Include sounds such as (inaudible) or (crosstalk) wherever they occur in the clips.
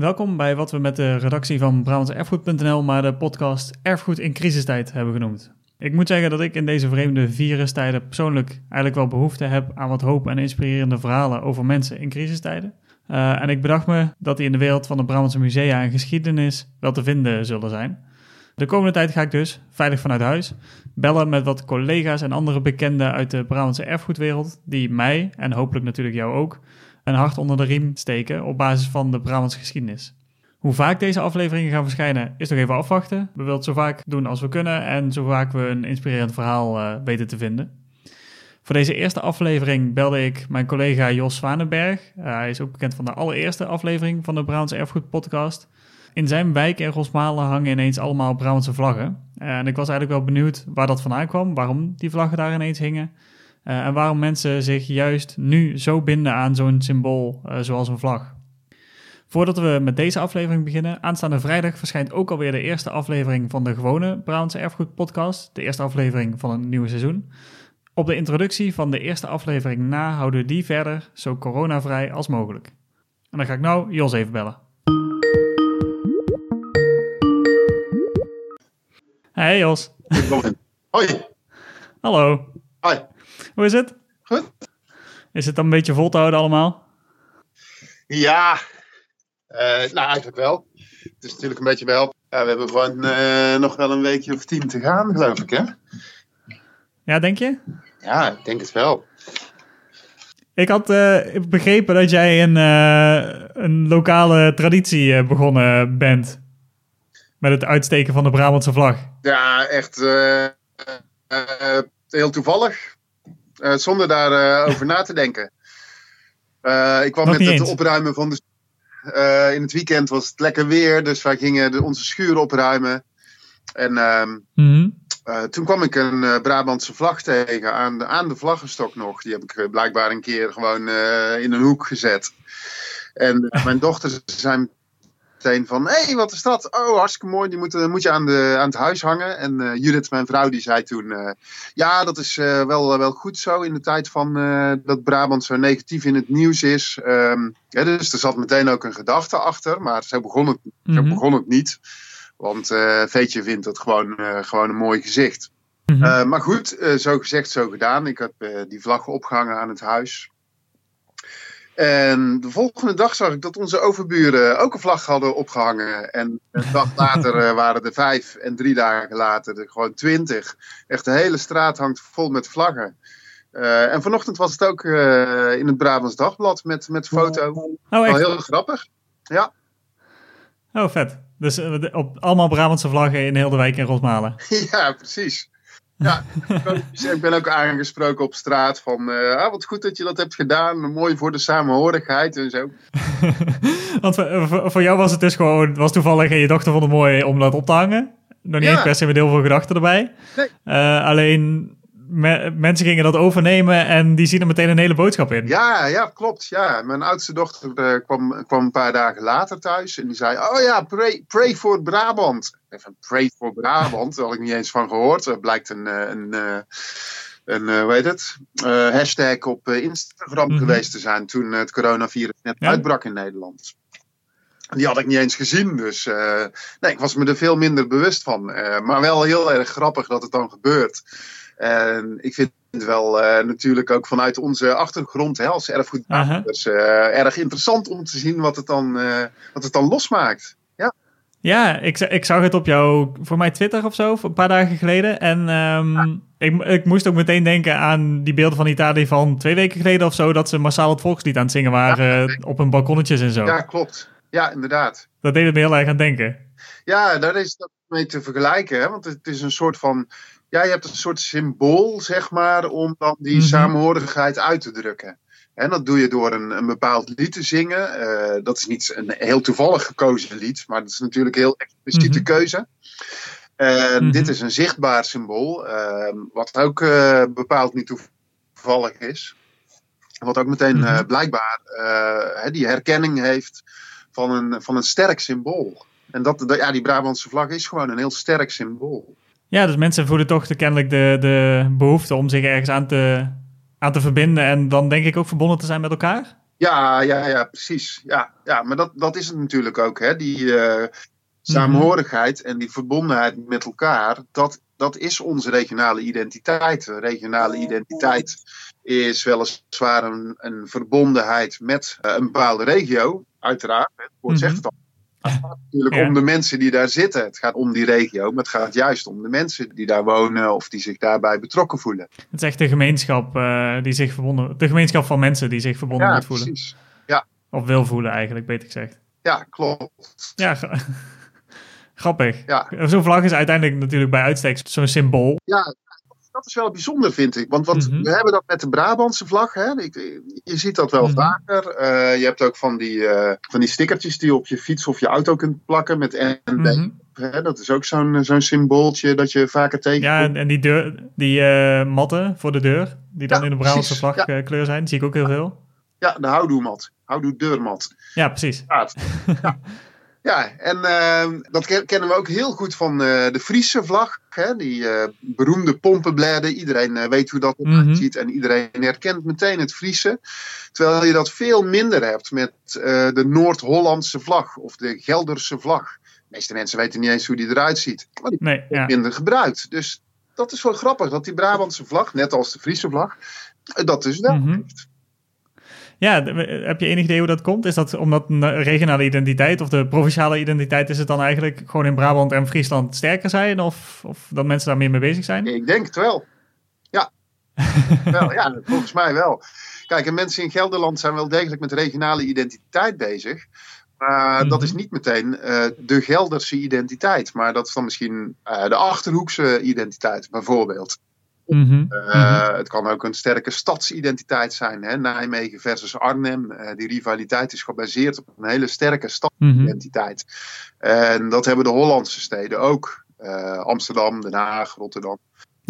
Welkom bij wat we met de redactie van Brabantserfgoed.nl maar de podcast Erfgoed in crisistijd hebben genoemd. Ik moet zeggen dat ik in deze vreemde virustijden persoonlijk eigenlijk wel behoefte heb aan wat hoop en inspirerende verhalen over mensen in crisistijden. Uh, en ik bedacht me dat die in de wereld van de Brabantse musea en geschiedenis wel te vinden zullen zijn. De komende tijd ga ik dus, veilig vanuit huis, bellen met wat collega's en andere bekenden uit de Brabantse erfgoedwereld, die mij, en hopelijk natuurlijk jou ook, een hart onder de riem steken op basis van de Brabantse geschiedenis. Hoe vaak deze afleveringen gaan verschijnen, is nog even afwachten. We willen het zo vaak doen als we kunnen en zo vaak we een inspirerend verhaal uh, weten te vinden. Voor deze eerste aflevering belde ik mijn collega Jos Zwanenberg. Uh, hij is ook bekend van de allereerste aflevering van de Brabantse Erfgoed podcast. In zijn wijk in Rosmalen hangen ineens allemaal Brabantse vlaggen. En ik was eigenlijk wel benieuwd waar dat vandaan kwam, waarom die vlaggen daar ineens hingen. Uh, en waarom mensen zich juist nu zo binden aan zo'n symbool uh, zoals een vlag. Voordat we met deze aflevering beginnen, aanstaande vrijdag verschijnt ook alweer de eerste aflevering van de gewone Brabantse Erfgoed podcast. De eerste aflevering van het nieuwe seizoen. Op de introductie van de eerste aflevering na houden we die verder zo coronavrij als mogelijk. En dan ga ik nou Jos even bellen. Hey Jos. Hoi. Hallo. Hoi. Hoe is het? Goed. Is het dan een beetje vol te houden allemaal? Ja, uh, nou eigenlijk wel. Het is natuurlijk een beetje wel. Ja, we hebben gewoon uh, nog wel een weekje of tien te gaan, geloof ik, hè? Ja, denk je? Ja, ik denk het wel. Ik had uh, begrepen dat jij een, een lokale traditie begonnen bent. Met het uitsteken van de Brabantse vlag. Ja, echt heel toevallig. Uh, zonder daarover uh, over na te denken. Uh, (laughs) ik kwam Nog met het opruimen van de. In het weekend was het lekker weer, dus wij gingen de, onze schuur opruimen. En mm -hmm. toen kwam ik een Brabantse vlag tegen aan de, aan de vlaggenstok nog. Die heb ik blijkbaar een keer gewoon in een hoek gezet. En mijn dochter zijn meteen van, hé, hey, wat is dat? Oh, hartstikke mooi, die moet, moet je aan, de, aan het huis hangen. En uh, Judith, mijn vrouw, die zei toen, uh, ja, dat is uh, wel, wel goed zo in de tijd van dat Brabant zo negatief in het nieuws is. Um, ja, dus er zat meteen ook een gedachte achter, maar zo begon het, mm -hmm. zo begon het niet. Want Veetje vindt dat gewoon, gewoon een mooi gezicht. Mm -hmm. maar goed, zo gezegd, zo gedaan. Ik heb die vlag opgehangen aan het huis. En de volgende dag zag ik dat onze overburen ook een vlag hadden opgehangen. En een dag (laughs) later uh, waren er vijf en drie dagen later er gewoon twintig. Echt de hele straat hangt vol met vlaggen. Uh, en vanochtend was het ook uh, in het Brabants Dagblad met, met foto. Oh, Wel heel grappig. Ja. Oh, vet. Dus op allemaal Brabantse vlaggen in heel de wijk in Rosmalen. (laughs) ja, precies. Ja, ik ben ook aangesproken op straat van, uh, ah, wat goed dat je dat hebt gedaan, mooi voor de samenhorigheid en zo. (laughs) Want voor, voor jou was het dus gewoon, was toevallig en je dochter vond het mooi om dat op te hangen. Nog niet Ja. eens per se met heel veel gedachten erbij. Nee. Uh, alleen me- mensen gingen dat overnemen en die zien er meteen een hele boodschap in. Ja, ja, klopt. Ja. Mijn oudste dochter eh, kwam, kwam een paar dagen later thuis en die zei, oh ja, pray, pray for Brabant. Even pray for Brabant, daar had ik niet eens van gehoord. Er blijkt een, eh, een, eh, een hoe heet het, hashtag op Instagram Mhm. geweest te zijn toen het coronavirus net Ja. uitbrak in Nederland. Die had ik niet eens gezien, dus nee, ik was me er veel minder bewust van. Maar wel heel erg grappig dat het dan gebeurt. En ik vind het wel eh, natuurlijk ook vanuit onze achtergrond hè, als erfgoedbewaarders eh, erg interessant om te zien wat het dan, eh, wat het dan losmaakt. Ja, Ja, ik, ik zag het op jouw, voor mij Twitter of zo, een paar dagen geleden. En ehm, ik, ik moest ook meteen denken aan die beelden van Italië van twee weken geleden of zo, dat ze massaal het volkslied aan het zingen waren op hun balkonnetjes en zo. ja klopt. Ja, inderdaad. Dat deed het me heel erg aan denken. Ja, daar is dat mee te vergelijken. Hè? Want het is een soort van. Ja, je hebt een soort symbool, zeg maar, om dan die Mhm. samenhorigheid uit te drukken. En dat doe je door een, een bepaald lied te zingen. Eh, dat is niet een heel toevallig gekozen lied, maar dat is natuurlijk een heel expliciete Mhm. keuze. Mhm. dit is een zichtbaar symbool, eh, wat ook eh, bepaald niet toevallig is. Wat ook meteen blijkbaar hè, die herkenning heeft van een, van een sterk symbool. En dat, dat- ja, die Brabantse vlag is gewoon een heel sterk symbool. Ja, dus mensen voelen toch de, kennelijk de, de behoefte om zich ergens aan te, aan te verbinden en dan denk ik ook verbonden te zijn met elkaar. Ja, ja, ja, precies. Ja, ja maar dat, dat is het natuurlijk ook. Hè? Die uh, samenhorigheid en die verbondenheid met elkaar, dat, dat is onze regionale identiteit. De regionale identiteit is weliswaar een, een verbondenheid met uh, een bepaalde regio, uiteraard. Het woord zegt het al. Het gaat natuurlijk om de mensen die daar zitten. Het gaat om die regio, maar het gaat juist om de mensen die daar wonen of die zich daarbij betrokken voelen. Het is echt de gemeenschap uh, die zich verbonden, de gemeenschap van mensen die zich verbonden ja, moet voelen. Precies. Ja, Of wil voelen eigenlijk, beter gezegd. Ja, klopt. Ja, (laughs) grappig. Ja. Zo'n vlag is uiteindelijk natuurlijk bij uitstek zo'n symbool. Ja, dat is wel bijzonder, vind ik. Want, want mm-hmm. we hebben dat met de Brabantse vlag. Hè? je ziet dat wel mm-hmm. vaker. Uh, je hebt ook van die, uh, van die stickertjes die je op je fiets of je auto kunt plakken met NB. Mm-hmm. Hè? Dat is ook zo'n zo'n symbooltje dat je vaker tegenkomt. Ja, en die, deur, die uh, matten voor de deur, die dan ja, in de Brabantse vlagkleur ja. zijn, zie ik ook heel veel. Ja, de houdoemat. Houdoe deurmat. Ja, precies. Ja. (laughs) Ja, en dat kennen we ook heel goed van de Friese vlag. Hè? Die uh, beroemde pompenbladen. Iedereen uh, weet hoe dat eruit mm ziet. En iedereen herkent meteen het Friese. Terwijl je dat veel minder hebt met de Noord-Hollandse vlag. Of de Gelderse vlag. De meeste mensen weten niet eens hoe die eruit ziet. Maar die nee, ja. minder gebruikt. Dus dat is wel grappig. Dat die Brabantse vlag, net als de Friese vlag, dat dus wel heeft. Ja, heb je enig idee hoe dat komt? Is dat omdat de regionale identiteit of de provinciale identiteit is het dan eigenlijk gewoon in Brabant en Friesland sterker zijn? Of, of dat mensen daar meer mee bezig zijn? Ik denk het wel. Ja. (laughs) wel, ja, volgens mij wel. Kijk, en mensen in Gelderland zijn wel degelijk met regionale identiteit bezig. Maar dat is niet meteen uh, de Gelderse identiteit. Maar dat is dan misschien uh, de Achterhoekse identiteit, bijvoorbeeld. Mm-hmm. Uh, het kan ook een sterke stadsidentiteit zijn. Hè? Nijmegen versus Arnhem. Uh, die rivaliteit is gebaseerd op een hele sterke stadsidentiteit. Mm-hmm. En dat hebben de Hollandse steden ook. Uh, Amsterdam, Den Haag, Rotterdam.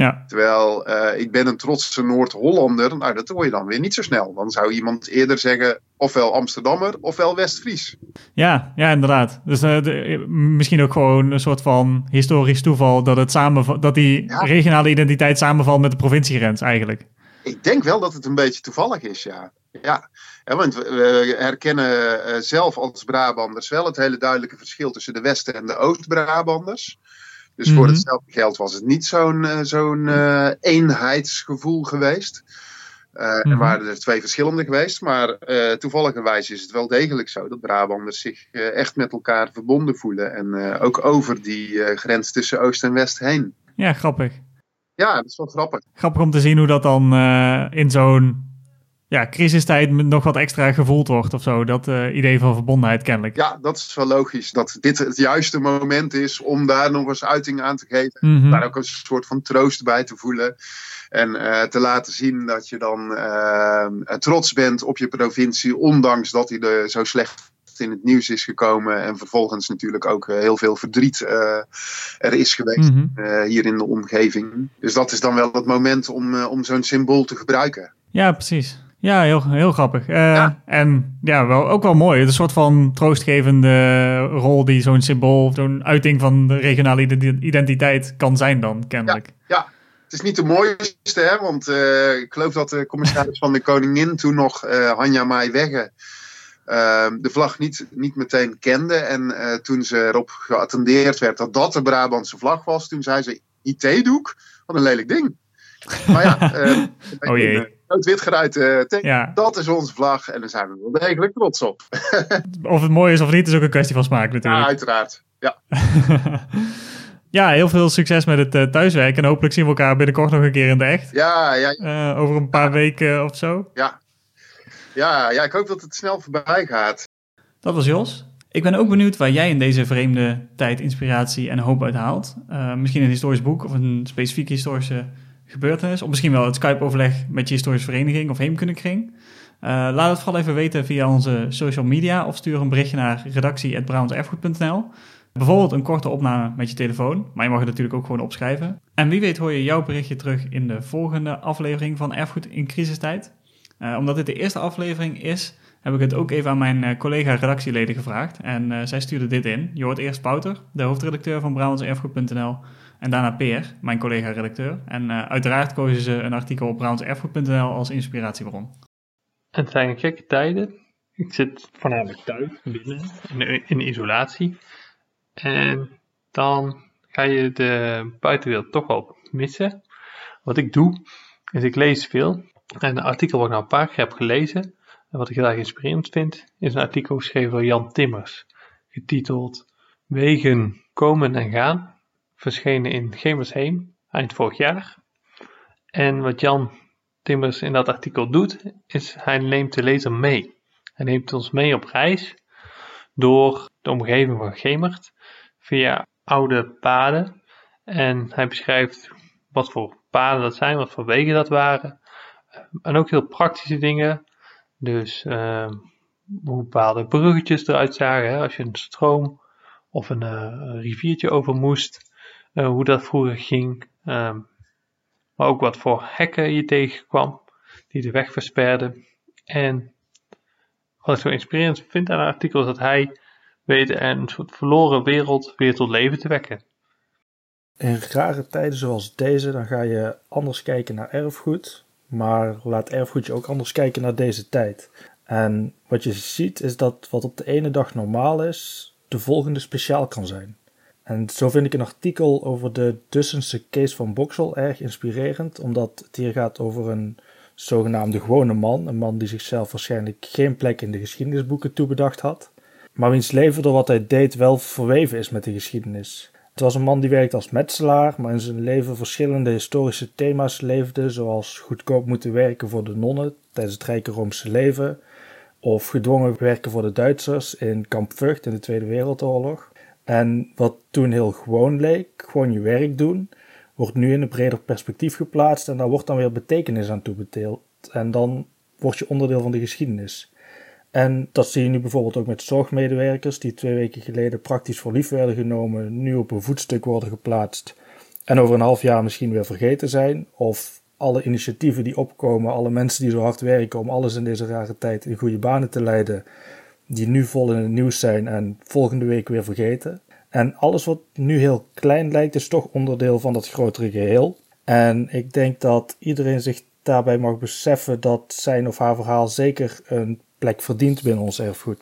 Ja. Terwijl ik ben een trotse Noord-Hollander. Nou, dat hoor je dan weer niet zo snel. Dan zou iemand eerder zeggen ofwel Amsterdammer ofwel West-Fries. Ja, ja, inderdaad. Dus uh, de, misschien ook gewoon een soort van historisch toeval dat, het samen, dat die ja. regionale identiteit samenvalt met de provinciegrens eigenlijk. Ik denk wel dat het een beetje toevallig is, ja. Ja, want we herkennen zelf als Brabanders wel het hele duidelijke verschil tussen de West- en de Oost-Brabanders. Dus voor hetzelfde geld was het niet zo'n uh, zo'n eenheidsgevoel geweest. Uh. Er waren er twee verschillende geweest, maar uh, toevalligerwijs is het wel degelijk zo dat Brabanders zich uh, echt met elkaar verbonden voelen. En ook over die grens tussen Oost en West heen. Ja, grappig. Ja, dat is wel grappig. Grappig om te zien hoe dat dan in zo'n ja, crisistijd nog wat extra gevoeld wordt of zo. Dat idee van verbondenheid kennelijk. Ja, dat is wel logisch. Dat dit het juiste moment is om daar nog eens uiting aan te geven. Mm-hmm. Daar ook een soort van troost bij te voelen. En uh, te laten zien dat je dan uh, trots bent op je provincie, ondanks dat hij er zo slecht in het nieuws is gekomen. En vervolgens natuurlijk ook heel veel verdriet er is geweest mm-hmm. hier in de omgeving. Dus dat is dan wel het moment om, om zo'n symbool te gebruiken. Ja, precies. Ja, heel, heel grappig. Ja. En ja, wel, ook wel mooi. Het is een soort van troostgevende rol die zo'n symbool, zo'n uiting van de regionale identiteit kan zijn dan, kennelijk. Ja, ja. Het is niet de mooiste, hè, want uh, ik geloof dat de commissaris van de Koningin toen nog, uh, Hanja Maaiwegge, uh, de vlag niet, niet meteen kende. En toen ze erop geattendeerd werd dat dat de Brabantse vlag was, toen zei ze: IT-doek? Wat een lelijk ding. Maar ja, (laughs) oh jee. Een wit geruite tank, ja. dat is onze vlag en daar zijn we wel degelijk trots op. (laughs) of het mooi is of niet, is ook een kwestie van smaak natuurlijk. Ja, uiteraard. Ja. (laughs) Ja, heel veel succes met het uh, thuiswerk. En hopelijk zien we elkaar binnenkort nog een keer in de echt. Ja, ja. Uh, over een paar ja. weken of zo. Ja. ja. Ja, ik hoop dat het snel voorbij gaat. Dat was Jos. Ik ben ook benieuwd waar jij in deze vreemde tijd inspiratie en hoop uit haalt. Uh, misschien een historisch boek of een specifieke historische gebeurtenis. Of misschien wel het Skype-overleg met je historische vereniging of heemkundekring. laat het vooral even weten via onze social media of stuur een berichtje naar redactie.brabantserfgoed.nl. Bijvoorbeeld een korte opname met je telefoon, maar je mag het natuurlijk ook gewoon opschrijven. En wie weet hoor je jouw berichtje terug in de volgende aflevering van Erfgoed in crisistijd. Uh, omdat dit de eerste aflevering is, heb ik het ook even aan mijn uh, collega-redactieleden gevraagd. En uh, zij stuurde dit in. Je hoort eerst Pouter, de hoofdredacteur van Brabantserfgoed.nl. En daarna Peer, mijn collega-redacteur. En uiteraard kozen ze een artikel op Brabantserfgoed.nl als inspiratiebron. Het zijn gekke tijden. ik zit voornamelijk thuis, binnen, in, in isolatie. En dan ga je de buitenwereld toch wel missen. Wat ik doe, is ik lees veel. En een artikel wat ik nou een paar keer heb gelezen, en wat ik heel erg inspirerend vind, is een artikel geschreven door Jan Timmers, getiteld Wegen komen en gaan, verschenen in Gemersheem eind vorig jaar. En wat Jan Timmers in dat artikel doet, is hij neemt de lezer mee. Hij neemt ons mee op reis door de omgeving van Gemert via oude paden. En hij beschrijft wat voor paden dat zijn, wat voor wegen dat waren. En ook heel praktische dingen. Dus uh, hoe bepaalde bruggetjes eruit zagen. Hè, als je een stroom of een, uh, riviertje over moest. Uh, hoe dat vroeger ging. Uh, maar ook wat voor hekken je tegenkwam. Die de weg versperden. En wat ik zo inspirerend vind aan het artikel is dat hij weet een soort verloren wereld weer tot leven te wekken. In rare tijden zoals deze, dan ga je anders kijken naar erfgoed. Maar laat erfgoed je ook anders kijken naar deze tijd. En wat je ziet is dat wat op de ene dag normaal is, de volgende speciaal kan zijn. En zo vind ik een artikel over de Dussense case van Boxel erg inspirerend, omdat het hier gaat over een zogenaamde gewone man. Een man die zichzelf waarschijnlijk geen plek in de geschiedenisboeken toebedacht had, maar wiens leven door wat hij deed wel verweven is met de geschiedenis. Het was een man die werkte als metselaar, maar in zijn leven verschillende historische thema's leefde, zoals goedkoop moeten werken voor de nonnen tijdens het Rijke Roomse leven, of gedwongen werken voor de Duitsers in kamp Vught in de Tweede Wereldoorlog. En wat toen heel gewoon leek, gewoon je werk doen, wordt nu in een breder perspectief geplaatst en daar wordt dan weer betekenis aan toebedeeld. En dan word je onderdeel van de geschiedenis. En dat zie je nu bijvoorbeeld ook met zorgmedewerkers die twee weken geleden praktisch voor lief werden genomen, nu op een voetstuk worden geplaatst en over een half jaar misschien weer vergeten zijn. Of alle initiatieven die opkomen, alle mensen die zo hard werken om alles in deze rare tijd in goede banen te leiden, die nu vol in het nieuws zijn en volgende week weer vergeten. En alles wat nu heel klein lijkt, is toch onderdeel van dat grotere geheel. En ik denk dat iedereen zich daarbij mag beseffen dat zijn of haar verhaal zeker een plek verdient binnen ons erfgoed.